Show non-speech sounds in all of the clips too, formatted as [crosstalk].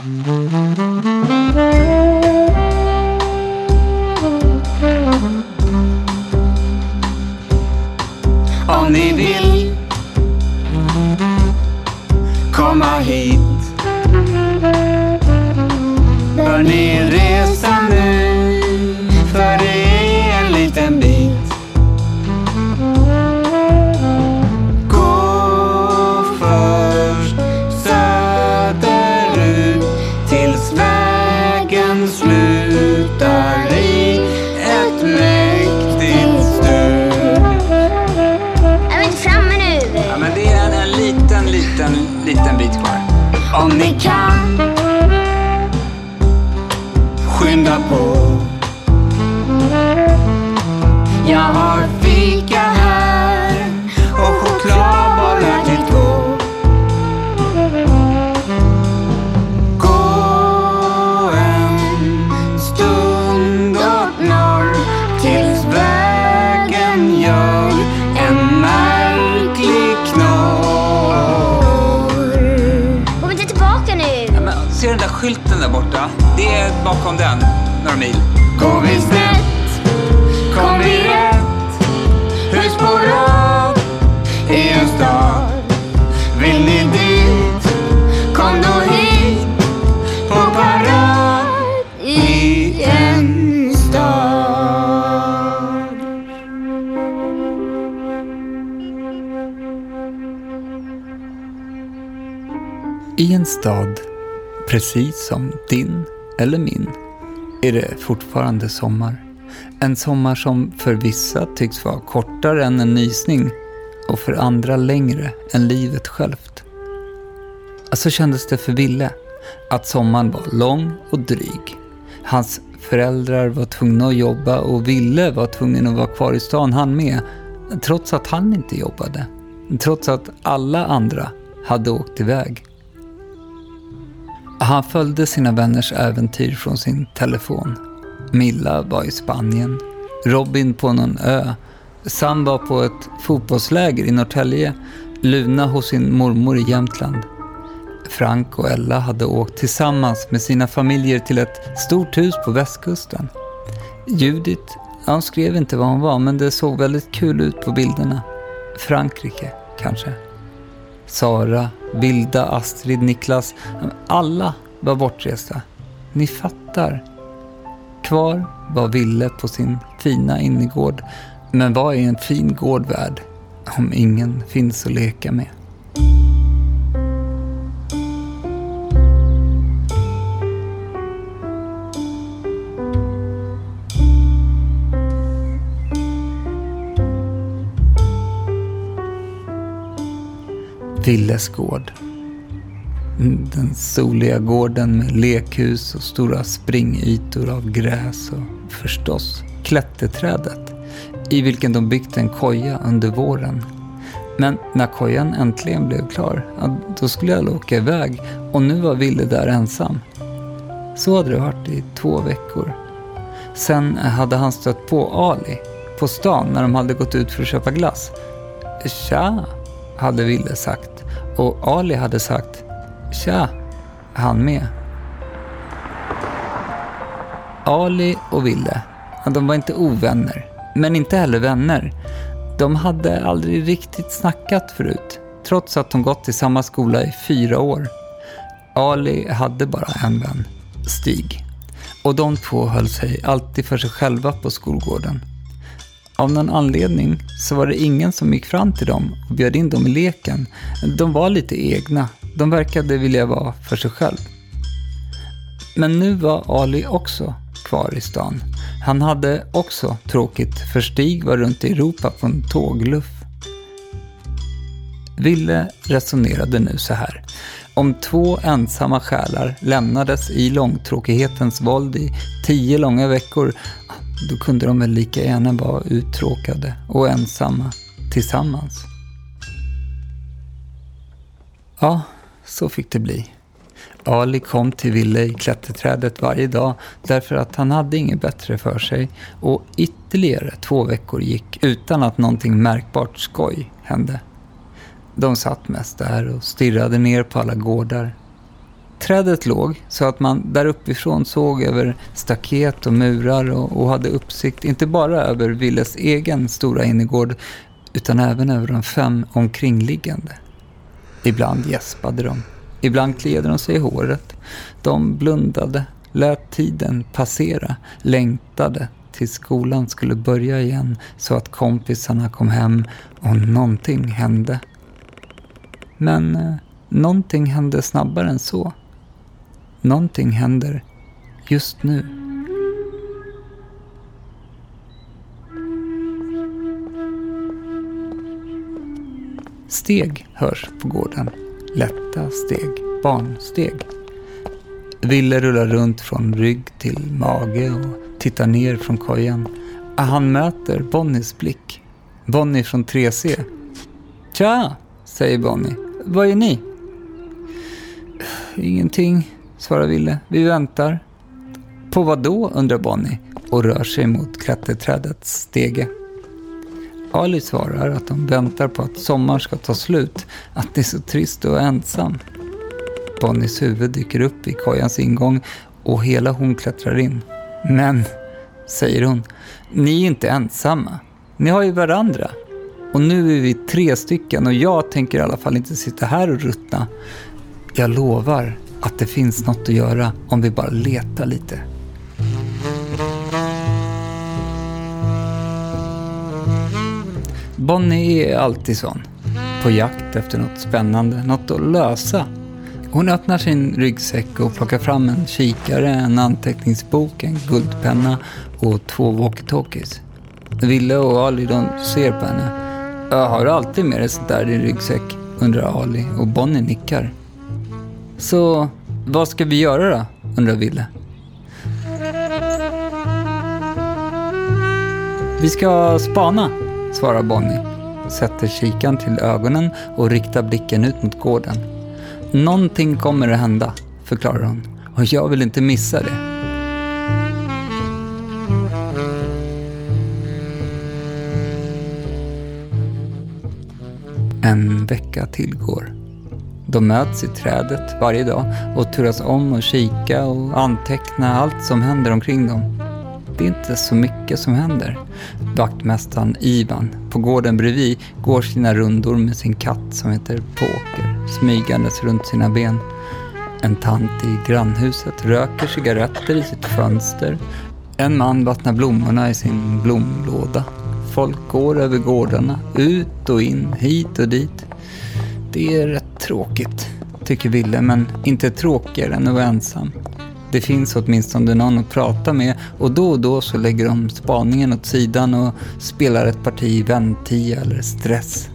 うん。Där borta? Det är bakom den, några mil. Går vi snett, kom vi rätt. Hus på rad i en stad. Vill ni dit, kom då hit. På parad i en stad. I en stad, precis som din eller min, är det fortfarande sommar. En sommar som för vissa tycks vara kortare än en nysning och för andra längre än livet självt. Så kändes det för Ville, att sommaren var lång och dryg. Hans föräldrar var tvungna att jobba och Ville var tvungen att vara kvar i stan han med, trots att han inte jobbade. Trots att alla andra hade åkt iväg. Han följde sina vänners äventyr från sin telefon. Milla var i Spanien, Robin på någon ö, Sam var på ett fotbollsläger i Norrtälje, Luna hos sin mormor i Jämtland. Frank och Ella hade åkt tillsammans med sina familjer till ett stort hus på västkusten. Judith, hon skrev inte var hon var, men det såg väldigt kul ut på bilderna. Frankrike, kanske. Sara, Vilda, Astrid, Niklas. Alla var bortresta. Ni fattar. Kvar var Ville på sin fina innergård. Men vad är en fin gård värd om ingen finns att leka med? Villes gård. Mm, den soliga gården med lekhus och stora springytor av gräs och förstås klätterträdet i vilken de byggt en koja under våren. Men när kojan äntligen blev klar, ja, då skulle jag åka iväg och nu var Ville där ensam. Så hade det varit i två veckor. Sen hade han stött på Ali på stan när de hade gått ut för att köpa glass. Tja, hade Ville sagt. Och Ali hade sagt Tja, han med. Ali och Ville, de var inte ovänner, men inte heller vänner. De hade aldrig riktigt snackat förut, trots att de gått i samma skola i fyra år. Ali hade bara en vän, Stig. Och de två höll sig alltid för sig själva på skolgården. Av någon anledning så var det ingen som gick fram till dem och bjöd in dem i leken. De var lite egna. De verkade vilja vara för sig själv. Men nu var Ali också kvar i stan. Han hade också tråkigt för Stig var runt i Europa på en tågluff. Ville resonerade nu så här. Om två ensamma själar lämnades i långtråkighetens våld i tio långa veckor, då kunde de väl lika gärna vara uttråkade och ensamma tillsammans. Ja, så fick det bli. Ali kom till Ville i klätterträdet varje dag därför att han hade inget bättre för sig och ytterligare två veckor gick utan att någonting märkbart skoj hände. De satt mest där och stirrade ner på alla gårdar. Trädet låg så att man där uppifrån såg över staket och murar och, och hade uppsikt inte bara över Villes egen stora innergård utan även över de fem omkringliggande. Ibland gäspade de, ibland kliade de sig i håret. De blundade, lät tiden passera, längtade tills skolan skulle börja igen så att kompisarna kom hem och någonting hände. Men eh, någonting hände snabbare än så. Någonting händer just nu. Steg hörs på gården. Lätta steg, barnsteg. Ville rullar runt från rygg till mage och tittar ner från kojan. Han möter Bonnies blick. Bonnie från 3C. Tja, säger Bonnie. Vad är ni? Ingenting, svarar Ville. Vi väntar. På vad då, undrar Bonnie och rör sig mot klätterträdets stege. Ali svarar att de väntar på att sommaren ska ta slut, att det är så trist och ensam. Bonnies huvud dyker upp i kojans ingång och hela hon klättrar in. Men, säger hon, ni är inte ensamma. Ni har ju varandra. Och nu är vi tre stycken och jag tänker i alla fall inte sitta här och ruttna. Jag lovar att det finns något att göra om vi bara letar lite. Bonnie är alltid sån. På jakt efter något spännande, något att lösa. Hon öppnar sin ryggsäck och plockar fram en kikare, en anteckningsbok, en guldpenna och två walkie-talkies. Ville och Ali de ser på henne. Jag har du alltid med dig sånt där i din ryggsäck? undrar Ali och Bonnie nickar. Så vad ska vi göra då? undrar Ville. Vi ska spana, svarar Bonnie. Sätter kikan till ögonen och riktar blicken ut mot gården. Någonting kommer att hända, förklarar hon. Och jag vill inte missa det. En vecka tillgår. De möts i trädet varje dag och turas om och kika och anteckna allt som händer omkring dem. Det är inte så mycket som händer. Vaktmästaren Ivan på gården bredvid går sina rundor med sin katt som heter Poker, smygandes runt sina ben. En tant i grannhuset röker cigaretter i sitt fönster. En man vattnar blommorna i sin blomlåda. Folk går över gårdarna, ut och in, hit och dit. Det är rätt tråkigt, tycker Ville, men inte tråkigare än att vara ensam. Det finns åtminstone någon att prata med och då och då så lägger de spaningen åt sidan och spelar ett parti väntia eller stress.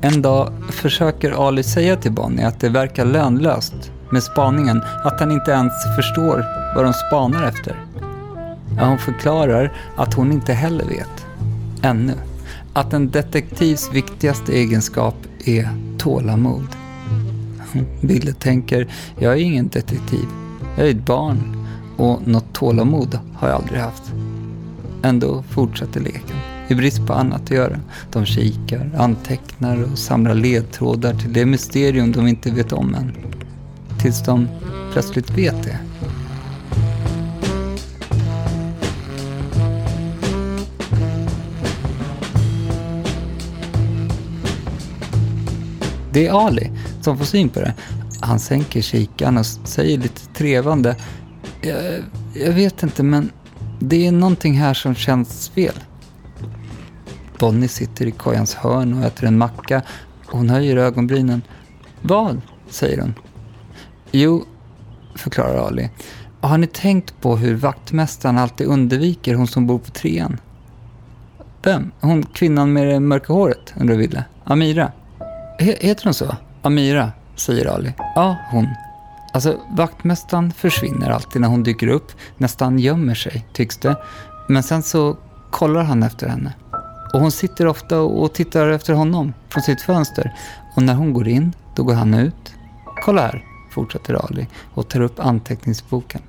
En dag försöker Ali säga till Bonnie att det verkar lönlöst med spaningen, att han inte ens förstår vad de spanar efter. Ja, hon förklarar att hon inte heller vet, ännu, att en detektivs viktigaste egenskap är tålamod. Ville tänker, jag är ingen detektiv. Jag är ett barn och något tålamod har jag aldrig haft. Ändå fortsätter leken, i brist på annat att göra. De kikar, antecknar och samlar ledtrådar till det mysterium de inte vet om än. Tills de plötsligt vet det. Det är Ali som får syn på det. Han sänker kikaren och säger lite trevande. Jag, jag vet inte, men det är någonting här som känns fel. Bonnie sitter i kojans hörn och äter en macka och hon höjer ögonbrynen. Vad? säger hon. Jo, förklarar Ali. Har ni tänkt på hur vaktmästaren alltid undviker hon som bor på trean? Vem? Hon kvinnan med det mörka håret, undrar Ville. Amira. Heter hon så? Amira, säger Ali. Ja, hon. Alltså, vaktmästaren försvinner alltid när hon dyker upp. Nästan gömmer sig, tycks det. Men sen så kollar han efter henne. Och hon sitter ofta och tittar efter honom från sitt fönster. Och när hon går in, då går han ut. Kolla här, fortsätter Ali och tar upp anteckningsboken.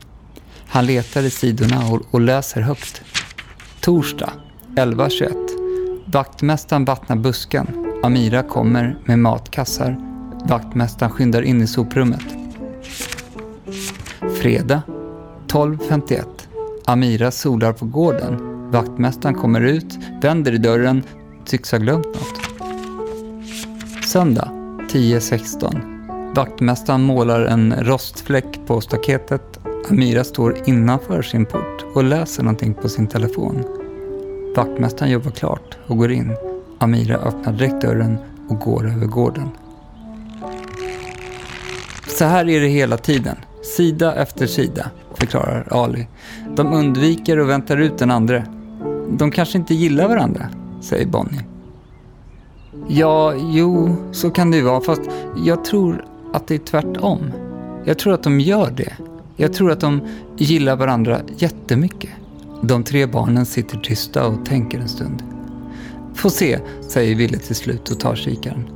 Han letar i sidorna och, och läser högt. Torsdag 11.21. Vaktmästaren vattnar busken. Amira kommer med matkassar. Vaktmästaren skyndar in i soprummet. Fredag 12.51. Amira solar på gården. Vaktmästaren kommer ut, vänder i dörren, tycks ha glömt något. Söndag 10.16. Vaktmästaren målar en rostfläck på staketet. Amira står innanför sin port och läser någonting på sin telefon. Vaktmästaren jobbar klart och går in. Amira öppnar direkt dörren och går över gården. Så här är det hela tiden. Sida efter sida, förklarar Ali. De undviker och väntar ut den andra. De kanske inte gillar varandra, säger Bonnie. Ja, jo, så kan det ju vara. Fast jag tror att det är tvärtom. Jag tror att de gör det. Jag tror att de gillar varandra jättemycket. De tre barnen sitter tysta och tänker en stund. Få se, säger Ville till slut och tar kikaren.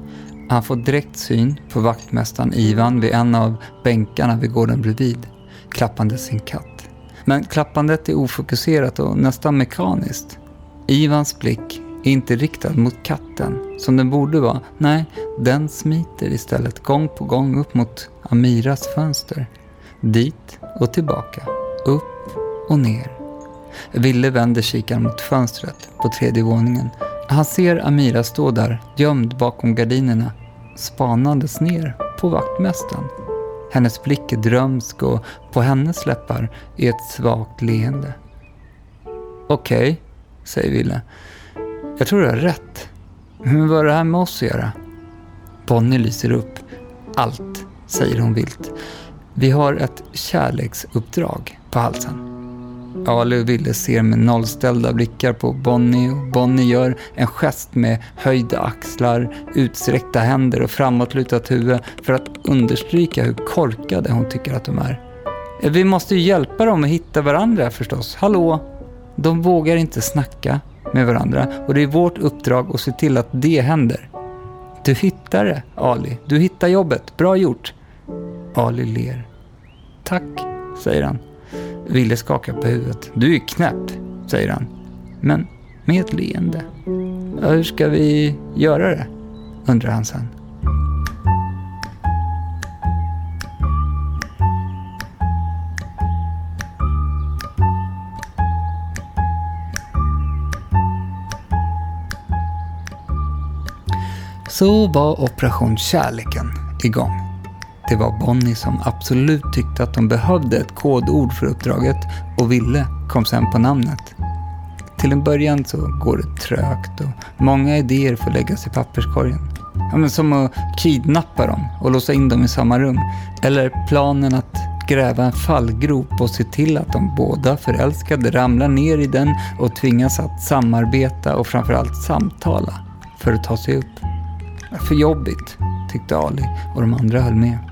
Han får direkt syn på vaktmästaren Ivan vid en av bänkarna vid gården bredvid, klappande sin katt. Men klappandet är ofokuserat och nästan mekaniskt. Ivans blick är inte riktad mot katten, som den borde vara. Nej, den smiter istället gång på gång upp mot Amiras fönster. Dit och tillbaka, upp och ner. Ville vänder kikaren mot fönstret på tredje våningen. Han ser Amira stå där, gömd bakom gardinerna, spanandes ner på vaktmästaren. Hennes blick är drömsk och på hennes läppar är ett svagt leende. Okej, okay, säger Ville. Jag tror du har rätt. Men vad har det här med oss att göra? Bonnie lyser upp. Allt, säger hon vilt. Vi har ett kärleksuppdrag på halsen. Ali och Ville ser med nollställda blickar på Bonnie och Bonnie gör en gest med höjda axlar, utsträckta händer och framåtlutat huvud för att understryka hur korkade hon tycker att de är. Vi måste ju hjälpa dem att hitta varandra förstås. Hallå? De vågar inte snacka med varandra och det är vårt uppdrag att se till att det händer. Du hittar det, Ali. Du hittar jobbet. Bra gjort. Ali ler. Tack, säger han. Ville skakar på huvudet. Du är knäpp, säger han. Men med ett leende. Hur ska vi göra det? undrar han sen. Så var Operation Kärleken igång. Det var Bonnie som absolut tyckte att de behövde ett kodord för uppdraget och Ville kom sen på namnet. Till en början så går det trögt och många idéer får läggas i papperskorgen. Ja, men som att kidnappa dem och låsa in dem i samma rum. Eller planen att gräva en fallgrop och se till att de båda förälskade ramlar ner i den och tvingas att samarbeta och framförallt samtala för att ta sig upp. För jobbigt, tyckte Ali och de andra höll med.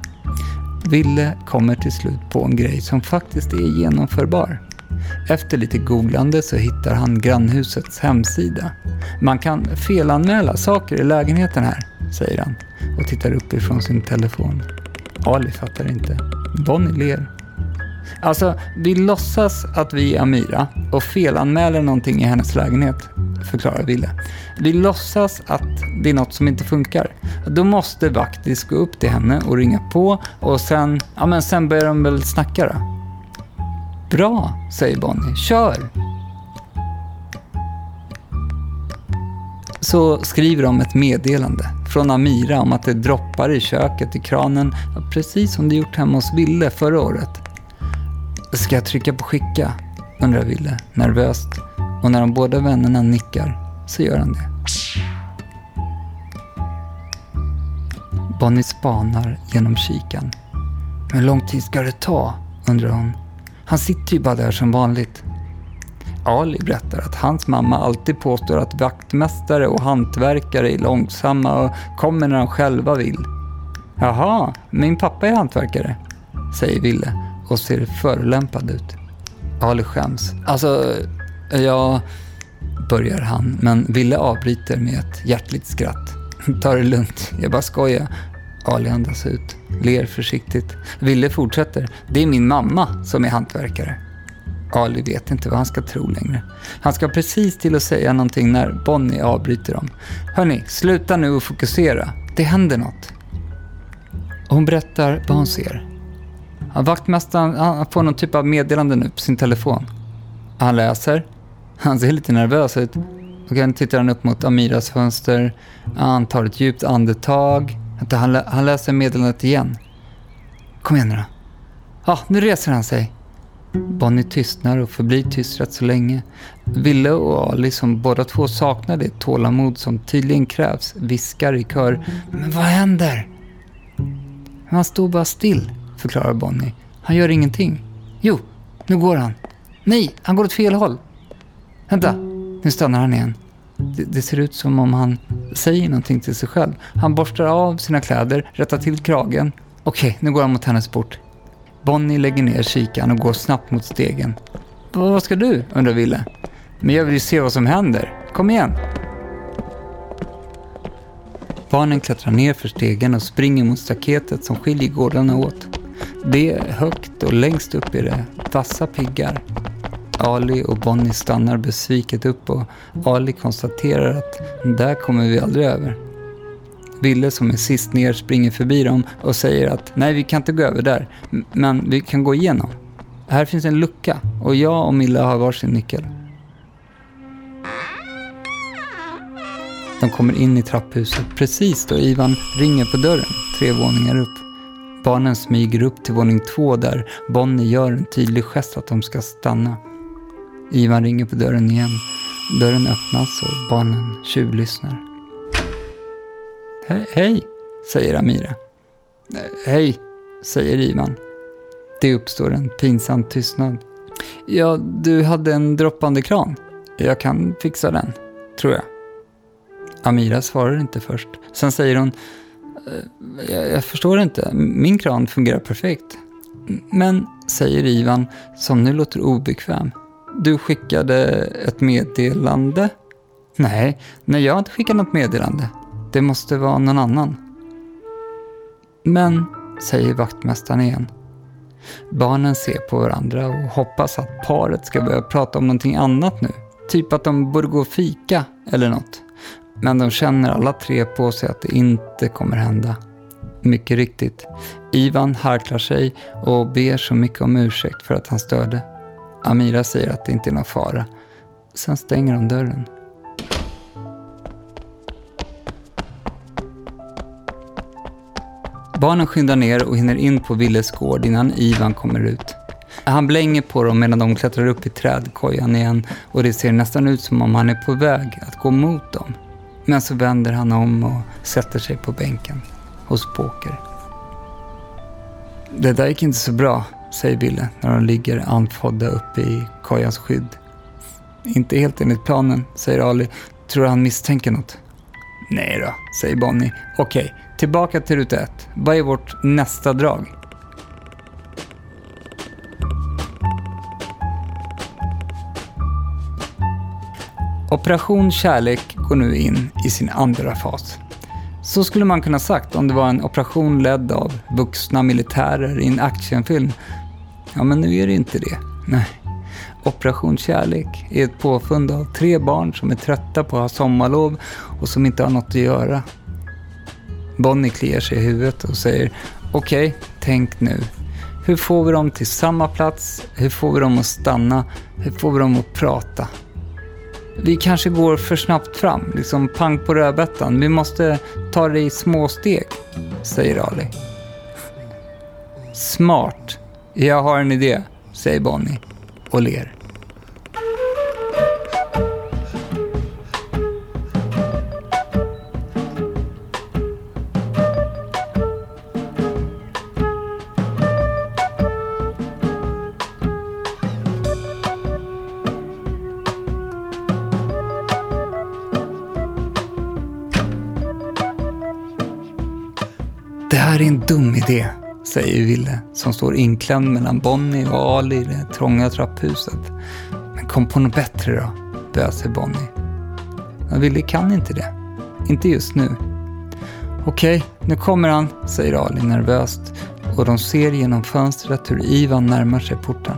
Ville kommer till slut på en grej som faktiskt är genomförbar. Efter lite googlande så hittar han grannhusets hemsida. Man kan felanmäla saker i lägenheten här, säger han och tittar uppifrån sin telefon. Ali fattar inte. Bonnie ler. Alltså, vi låtsas att vi är Amira och felanmäler någonting i hennes lägenhet, förklarar Ville. Vi låtsas att det är något som inte funkar. Då måste Vaktis gå upp till henne och ringa på och sen, ja men sen börjar de väl snacka då. Bra, säger Bonnie. Kör! Så skriver de ett meddelande från Amira om att det droppar i köket i kranen, precis som det gjort hemma hos Ville förra året. Ska jag trycka på skicka? undrar Ville nervöst och när de båda vännerna nickar så gör han det. Bonnie spanar genom kikan. Hur lång tid ska det ta? undrar hon. Han sitter ju bara där som vanligt. Ali berättar att hans mamma alltid påstår att vaktmästare och hantverkare är långsamma och kommer när de själva vill. Jaha, min pappa är hantverkare, säger Ville och ser förolämpad ut. Ali skäms. Alltså, jag... börjar han, men Ville avbryter med ett hjärtligt skratt. [laughs] Ta det lugnt, jag bara skojar. Ali andas ut, ler försiktigt. Ville fortsätter. Det är min mamma som är hantverkare. Ali vet inte vad han ska tro längre. Han ska precis till att säga någonting när Bonnie avbryter dem. Hörni, sluta nu och fokusera. Det händer något. Hon berättar vad hon ser. Ja, vaktmästaren han får någon typ av meddelande nu på sin telefon. Han läser. Han ser lite nervös ut. Och sen tittar han upp mot Amiras fönster. Han tar ett djupt andetag. Han, lä han läser meddelandet igen. Kom igen nu då. Ja, nu reser han sig. Bonnie tystnar och förblir tyst rätt så länge. Ville och Ali, som båda två saknar det tålamod som tydligen krävs, viskar i kör. Men vad händer? Han står bara still, förklarar Bonnie. Han gör ingenting. Jo, nu går han. Nej, han går åt fel håll. Vänta, nu stannar han igen. Det, det, ser ut som om han säger någonting till sig själv. Han borstar av sina kläder, rättar till kragen. Okej, nu går han mot hennes port. Bonnie lägger ner kikaren och går snabbt mot stegen. Vad ska du? undrar Ville. Men jag vill ju se vad som händer. Kom igen! Barnen klättrar ner för stegen och springer mot staketet som skiljer gårdarna åt. Det är högt och längst upp är det vassa piggar. Ali och Bonnie stannar besviket upp och Ali konstaterar att där kommer vi aldrig över. Ville som är sist ner springer förbi dem och säger att nej, vi kan inte gå över där, men vi kan gå igenom. Här finns en lucka och jag och Milla har varsin nyckel. De kommer in i trapphuset precis då Ivan ringer på dörren, tre våningar upp. Barnen smyger upp till våning två där Bonnie gör en tydlig gest att de ska stanna. Ivan ringer på dörren igen. Dörren öppnas och barnen tjuvlyssnar. He hej, säger Amira. Hej, säger Ivan. Det uppstår en pinsam tystnad. Ja, du hade en droppande kran. Jag kan fixa den, tror jag. Amira svarar inte först. Sen säger hon, Eh, jag, jag förstår inte, min kran fungerar perfekt. Men, säger Ivan, som nu låter obekväm. Du skickade ett meddelande? Nej, nej jag har inte skickat något meddelande. Det måste vara någon annan. Men, säger vaktmästaren igen. Barnen ser på varandra och hoppas att paret ska börja prata om någonting annat nu. Typ att de borde gå och fika eller något. Men de känner alla tre på sig att det inte kommer hända. Mycket riktigt. Ivan harklar sig och ber så mycket om ursäkt för att han störde. Amira säger att det inte är någon fara. Sen stänger de dörren. Barnen skyndar ner och hinner in på Villes gård innan Ivan kommer ut. Han blänger på dem medan de klättrar upp i trädkojan igen och det ser nästan ut som om han är på väg att gå mot dem. Men så vänder han om och sätter sig på bänken hos Poker. Det där gick inte så bra, säger Ville när de ligger andfådda uppe i kojans skydd. Inte helt enligt planen, säger Ali. Tror du han misstänker något? Nej då, säger Bonnie. Okej, tillbaka till ruta ett. Vad är vårt nästa drag? Operation Kärlek går nu in i sin andra fas. Så skulle man kunna sagt om det var en operation ledd av vuxna militärer i en actionfilm. Ja, men nu är det inte det. Nej. Operation Kärlek är ett påfund av tre barn som är trötta på att ha sommarlov och som inte har något att göra. Bonnie kliar sig i huvudet och säger Okej, okay, tänk nu. Hur får vi dem till samma plats? Hur får vi dem att stanna? Hur får vi dem att prata? Vi kanske går för snabbt fram, liksom pang på rödbetan. Vi måste ta det i små steg, säger Ali. Smart. Jag har en idé, säger Bonnie och ler. Här är en dum idé, säger Ville som står inklämd mellan Bonnie och Ali i det trånga trapphuset. Men kom på något bättre då, böser Bonnie. Men Ville kan inte det. Inte just nu. Okej, nu kommer han, säger Ali nervöst och de ser genom fönstret hur Ivan närmar sig porten.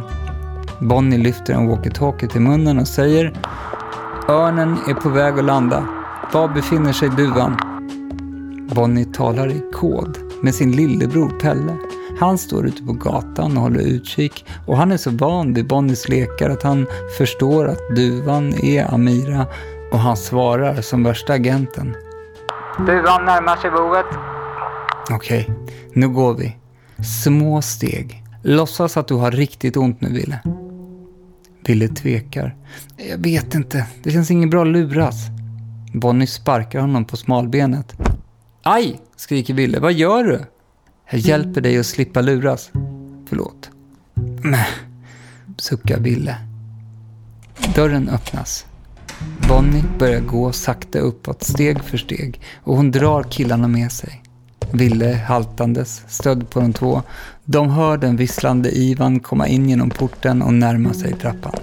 Bonnie lyfter en walkie-talkie till munnen och säger Örnen är på väg att landa. Var befinner sig duvan? Bonnie talar i kod med sin lillebror Pelle. Han står ute på gatan och håller utkik och han är så van vid Bonnies lekar att han förstår att duvan är Amira och han svarar som värsta agenten. Duvan närmar sig boet. Okej, nu går vi. Små steg. Låtsas att du har riktigt ont nu, Ville. Ville tvekar. Jag vet inte, det känns inget bra att luras. Bonnie sparkar honom på smalbenet. Aj! skriker Ville. Vad gör du? Jag hjälper dig att slippa luras. Förlåt. Mäh, suckar Ville. Dörren öppnas. Bonnie börjar gå sakta uppåt, steg för steg, och hon drar killarna med sig. Ville haltandes, stödd på de två. De hör den visslande Ivan komma in genom porten och närma sig trappan.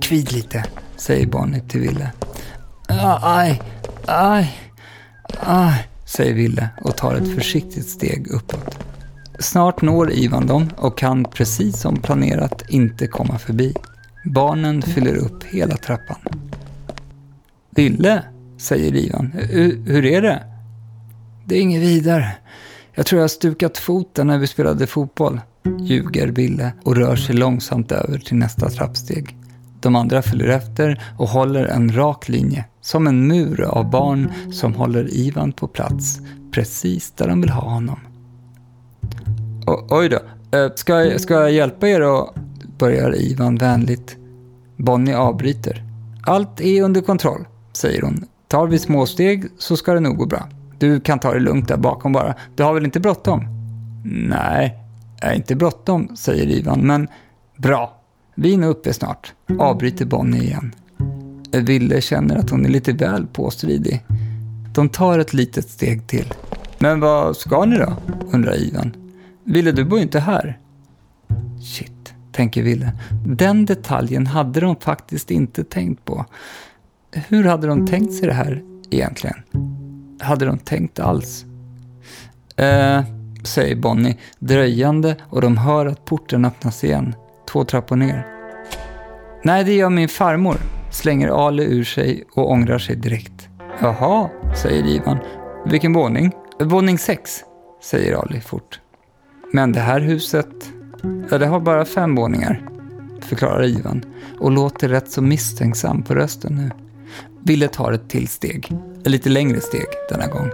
Kvid lite, säger Bonnie till Ville. Ah, aj, aj, aj, säger Ville och tar ett försiktigt steg uppåt. Snart når Ivan dem och kan precis som planerat inte komma förbi. Barnen fyller upp hela trappan. Ville, säger Ivan. Hur är det? Det är inget vidare. Jag tror jag har stukat foten när vi spelade fotboll, ljuger Ville och rör sig långsamt över till nästa trappsteg. De andra följer efter och håller en rak linje, som en mur av barn som håller Ivan på plats, precis där de vill ha honom. O oj då, eh, ska jag, ska jag hjälpa er och... börjar Ivan vänligt. Bonnie avbryter. Allt är under kontroll, säger hon. Tar vi små steg så ska det nog gå bra. Du kan ta det lugnt där bakom bara. Du har väl inte bråttom? Nej, jag är inte bråttom, säger Ivan, men bra. Vi är nog uppe snart, avbryter Bonnie igen. Ville känner att hon är lite väl påstridig. De tar ett litet steg till. Men vad ska ni då? undrar Ivan. Ville, du bor ju inte här. Shit, tänker Ville. Den detaljen hade de faktiskt inte tänkt på. Hur hade de tänkt sig det här egentligen? Hade de tänkt alls? Eh, säger Bonnie dröjande och de hör att porten öppnas igen, två trappor ner. Nej, det gör min farmor, slänger Ali ur sig och ångrar sig direkt. Jaha, säger Ivan. Vilken våning? Våning sex, säger Ali fort. Men det här huset, ja det har bara fem våningar, förklarar Ivan och låter rätt så misstänksam på rösten nu. Ville tar ett till steg. Ett lite längre steg denna gång.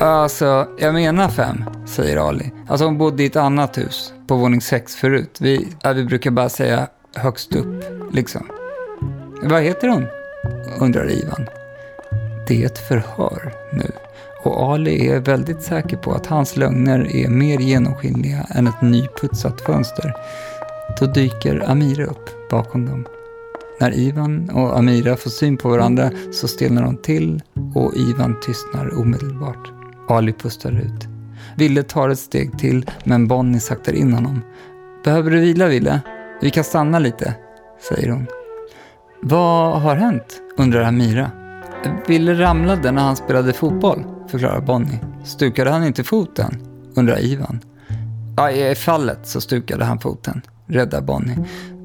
Alltså, jag menar fem, säger Ali. Alltså hon bodde i ett annat hus, på våning sex förut. Vi, ja, vi brukar bara säga högst upp, liksom. Vad heter hon? undrar Ivan. Det är ett förhör nu. Och Ali är väldigt säker på att hans lögner är mer genomskinliga än ett nyputsat fönster. Då dyker Amira upp bakom dem. När Ivan och Amira får syn på varandra så stelnar de till och Ivan tystnar omedelbart. Ali pustar ut. Ville tar ett steg till, men Bonnie saktar in honom. Behöver du vila, Ville? Vi kan stanna lite, säger hon. Vad har hänt? undrar Amira. Ville ramlade när han spelade fotboll, förklarar Bonnie. Stukade han inte foten? undrar Ivan. Ja, i fallet så stukade han foten, räddar Bonnie.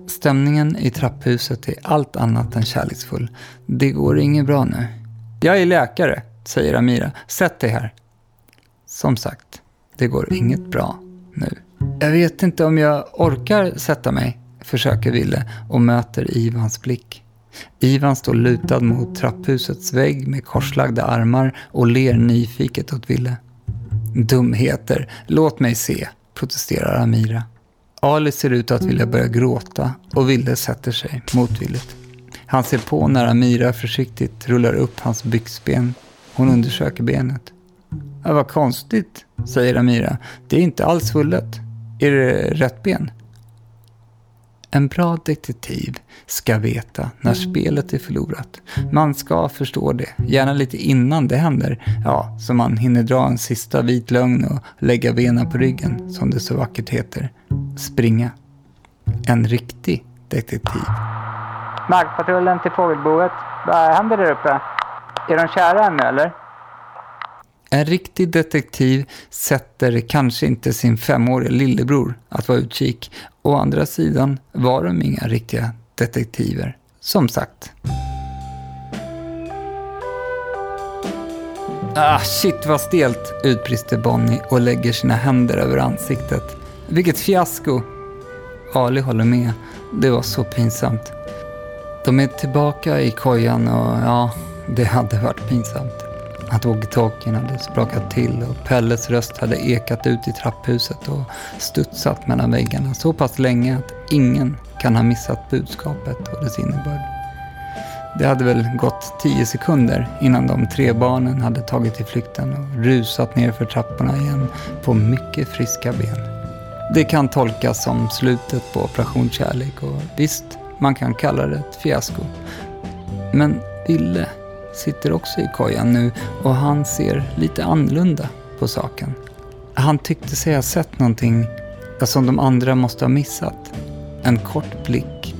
Stämningen i trapphuset är allt annat än kärleksfull. Det går inget bra nu. Jag är läkare, säger Amira. Sätt dig här. Som sagt, det går inget bra nu. Jag vet inte om jag orkar sätta mig, försöker Ville och möter Ivans blick. Ivan står lutad mot trapphusets vägg med korslagda armar och ler nyfiket åt Ville. Dumheter, låt mig se, protesterar Amira. Ali ser ut att vilja börja gråta och Ville sätter sig motvilligt. Han ser på när Amira försiktigt rullar upp hans byxben. Hon undersöker benet. Ja, vad konstigt, säger Amira. Det är inte alls svullet. Är det rätt ben? En bra detektiv ska veta när spelet är förlorat. Man ska förstå det, gärna lite innan det händer. Ja, så man hinner dra en sista vit lögn och lägga benen på ryggen, som det så vackert heter. Springa. En riktig detektiv. Markpatrullen till fågelboet. Vad händer där uppe? Är de kära ännu eller? En riktig detektiv sätter kanske inte sin femåriga lillebror att vara utkik. Å andra sidan var de inga riktiga detektiver, som sagt. Ah, shit vad stelt, utbrister Bonnie och lägger sina händer över ansiktet. Vilket fiasko! Ali håller med. Det var så pinsamt. De är tillbaka i kojan och ja, det hade varit pinsamt. Att walkie-talkien hade sprakat till och Pelles röst hade ekat ut i trapphuset och studsat mellan väggarna så pass länge att ingen kan ha missat budskapet och dess innebörd. Det hade väl gått tio sekunder innan de tre barnen hade tagit till flykten och rusat ner för trapporna igen på mycket friska ben. Det kan tolkas som slutet på Operation Kärlek och visst, man kan kalla det ett fiasko. Men Ville sitter också i kojan nu och han ser lite annorlunda på saken. Han tyckte sig ha sett någonting som de andra måste ha missat. En kort blick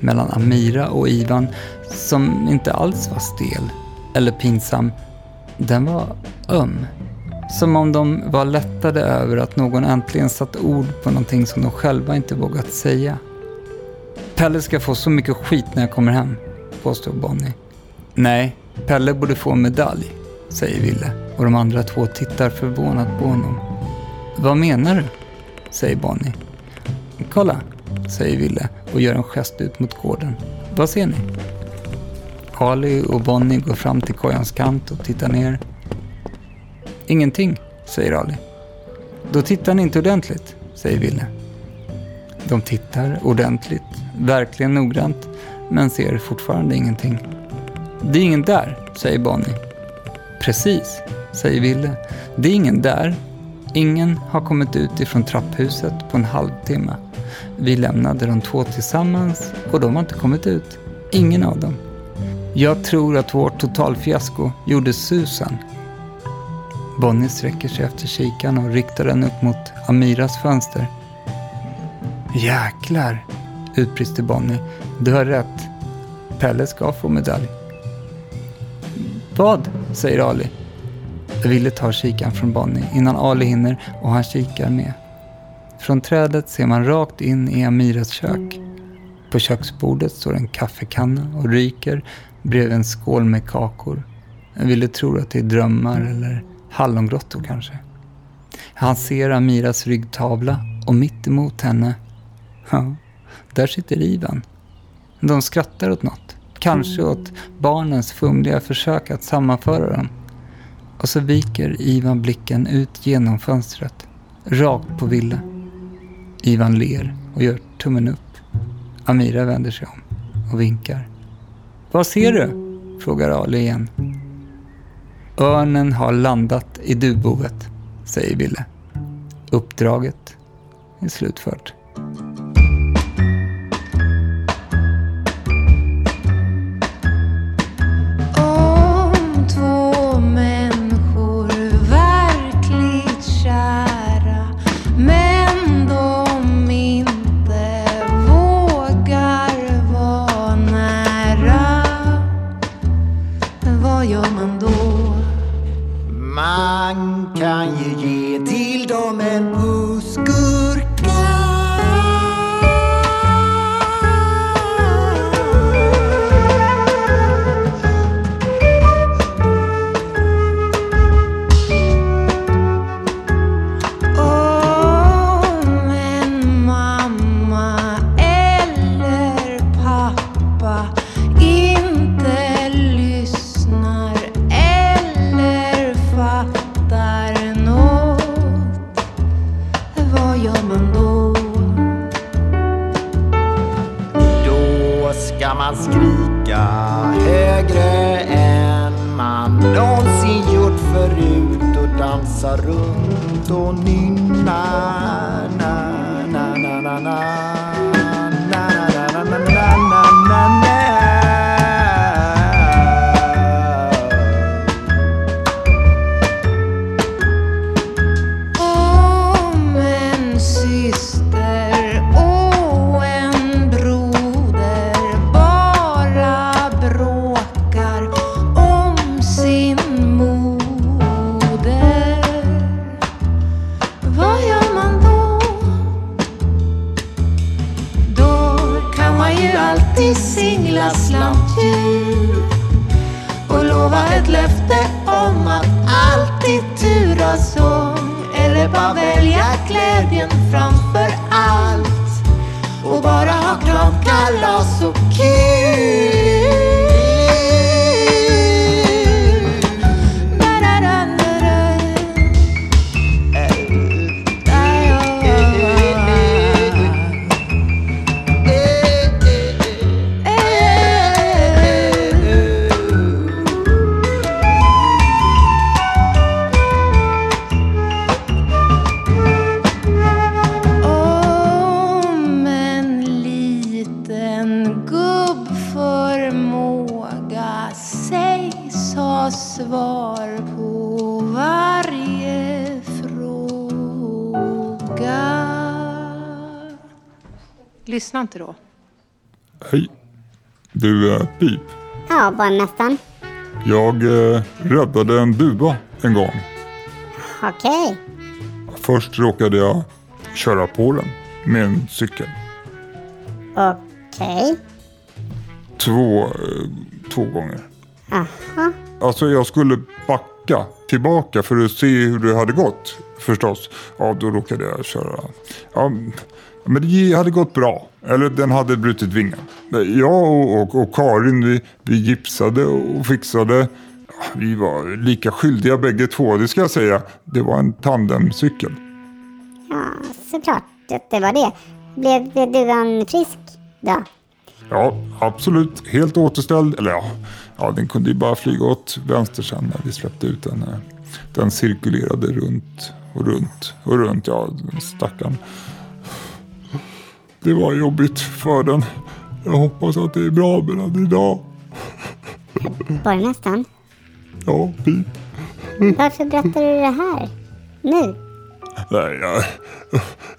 mellan Amira och Ivan som inte alls var stel eller pinsam. Den var öm. Som om de var lättade över att någon äntligen satt ord på någonting som de själva inte vågat säga. Pelle ska få så mycket skit när jag kommer hem, påstår Bonnie. Nej, Pelle borde få en medalj, säger Ville och de andra två tittar förvånat på honom. Vad menar du? säger Bonnie. Kolla, säger Ville och gör en gest ut mot gården. Vad ser ni? Ali och Bonnie går fram till kojans kant och tittar ner. Ingenting, säger Ali. Då tittar ni inte ordentligt, säger Ville. De tittar ordentligt, verkligen noggrant, men ser fortfarande ingenting. Det är ingen där, säger Bonnie. Precis, säger Ville. Det är ingen där. Ingen har kommit ut ifrån trapphuset på en halvtimme. Vi lämnade de två tillsammans och de har inte kommit ut. Ingen av dem. Jag tror att vårt totalfiasko gjorde susen. Bonnie sträcker sig efter kikan och riktar den upp mot Amiras fönster. Jäklar, utbrister Bonnie. Du har rätt. Pelle ska få medalj. Vad? säger Ali. Ville tar kikan från Bonnie innan Ali hinner och han kikar med. Från trädet ser man rakt in i Amiras kök. På köksbordet står en kaffekanna och ryker bredvid en skål med kakor. Ville tror att det är drömmar eller hallongrottor kanske. Han ser Amiras ryggtavla och mitt emot henne, ja, där sitter Ivan. De skrattar åt något. Kanske åt barnens fumliga försök att sammanföra dem. Och så viker Ivan blicken ut genom fönstret, rakt på Ville. Ivan ler och gör tummen upp. Amira vänder sig om och vinkar. Vad ser du? frågar Ali igen. Örnen har landat i duvboet, säger Ville. Uppdraget är slutfört. Välja glädjen framför allt och bara ha glad kalas och kul. Lyssna inte då. Hej. Du, äh, Pip. Ja, borgmästaren. Jag äh, räddade en duva en gång. Okej. Först råkade jag köra på den med en cykel. Okej. Två, eh, två gånger. Aha. Alltså jag skulle backa tillbaka för att se hur det hade gått förstås. Ja, då råkade jag köra. Ja, men det hade gått bra. Eller den hade brutit vingen. Jag och, och, och Karin vi, vi gipsade och fixade. Vi var lika skyldiga bägge två, det ska jag säga. Det var en tandemcykel. Ja, såklart. Det, det var det. Blev, blev duvan frisk då? Ja, absolut. Helt återställd. Eller ja, ja, den kunde ju bara flyga åt vänster sen när vi släppte ut den. Den cirkulerade runt och runt och runt. Ja, stackarn. Det var jobbigt för den. Jag hoppas att det är bra med den idag. Borgmästaren, Ja, pip. varför berättar du det här? Nu? Nej, jag,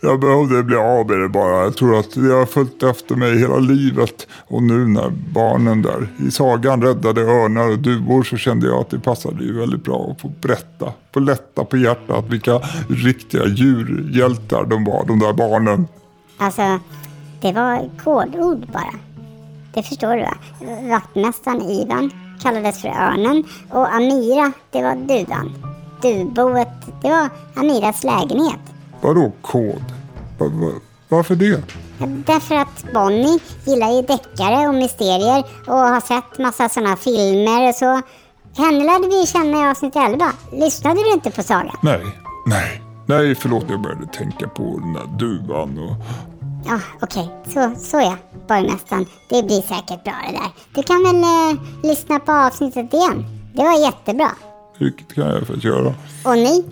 jag behövde bli av med det bara. Jag tror att det har följt efter mig hela livet. Och nu när barnen där i sagan räddade örnar och duvor så kände jag att det passade ju väldigt bra att få berätta. Få lätta på hjärtat vilka riktiga djurhjältar de var, de där barnen. Alltså, det var kodord bara. Det förstår du va? Vaktmästaren Ivan kallades för örnen och Amira, det var duvan. Duvboet, det var Amiras lägenhet. Vadå kod? Va, va, varför det? Därför att Bonnie gillar ju deckare och mysterier och har sett massa sådana filmer och så. Henne lärde vi känna i avsnitt 11. Lyssnade du inte på sagan? Nej, nej, nej förlåt jag började tänka på den där duvan och Ja, okej. Så, så ja, borgmästaren. Det blir säkert bra det där. Du kan väl eh, lyssna på avsnittet igen. Det var jättebra. vilket kan jag för göra? Och ni,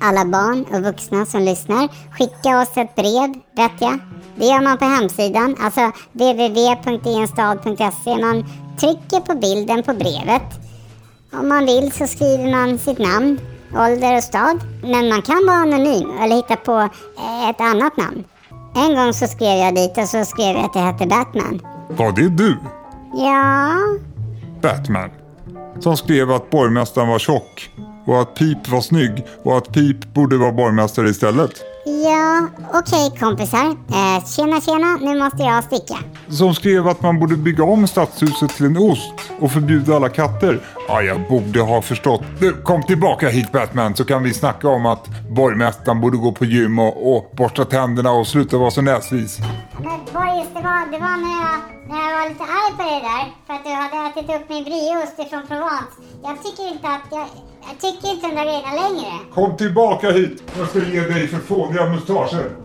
alla barn och vuxna som lyssnar, skicka oss ett brev, vet jag. Det gör man på hemsidan, alltså www.ienstad.se. Man trycker på bilden på brevet. Om man vill så skriver man sitt namn, ålder och stad. Men man kan vara anonym eller hitta på eh, ett annat namn. En gång så skrev jag dit och så skrev jag att jag hette Batman. Var det du? Ja, Batman. Som skrev att borgmästaren var tjock och att Pip var snygg och att Pip borde vara borgmästare istället. Ja, okej kompisar. Eh, tjena tjena, nu måste jag sticka. Som skrev att man borde bygga om stadshuset till en ost och förbjuda alla katter. Ja, jag borde ha förstått. Du, kom tillbaka hit Batman så kan vi snacka om att borgmästaren borde gå på gym och, och borsta tänderna och sluta vara så näsvis. Men Boris, det var, det var när, jag, när jag var lite arg på dig där för att du hade ätit upp min brieost ifrån Provence. Jag tycker inte att jag, jag tycker inte de där grejerna längre. Kom tillbaka hit. Jag ska ge dig för fåniga mustascher.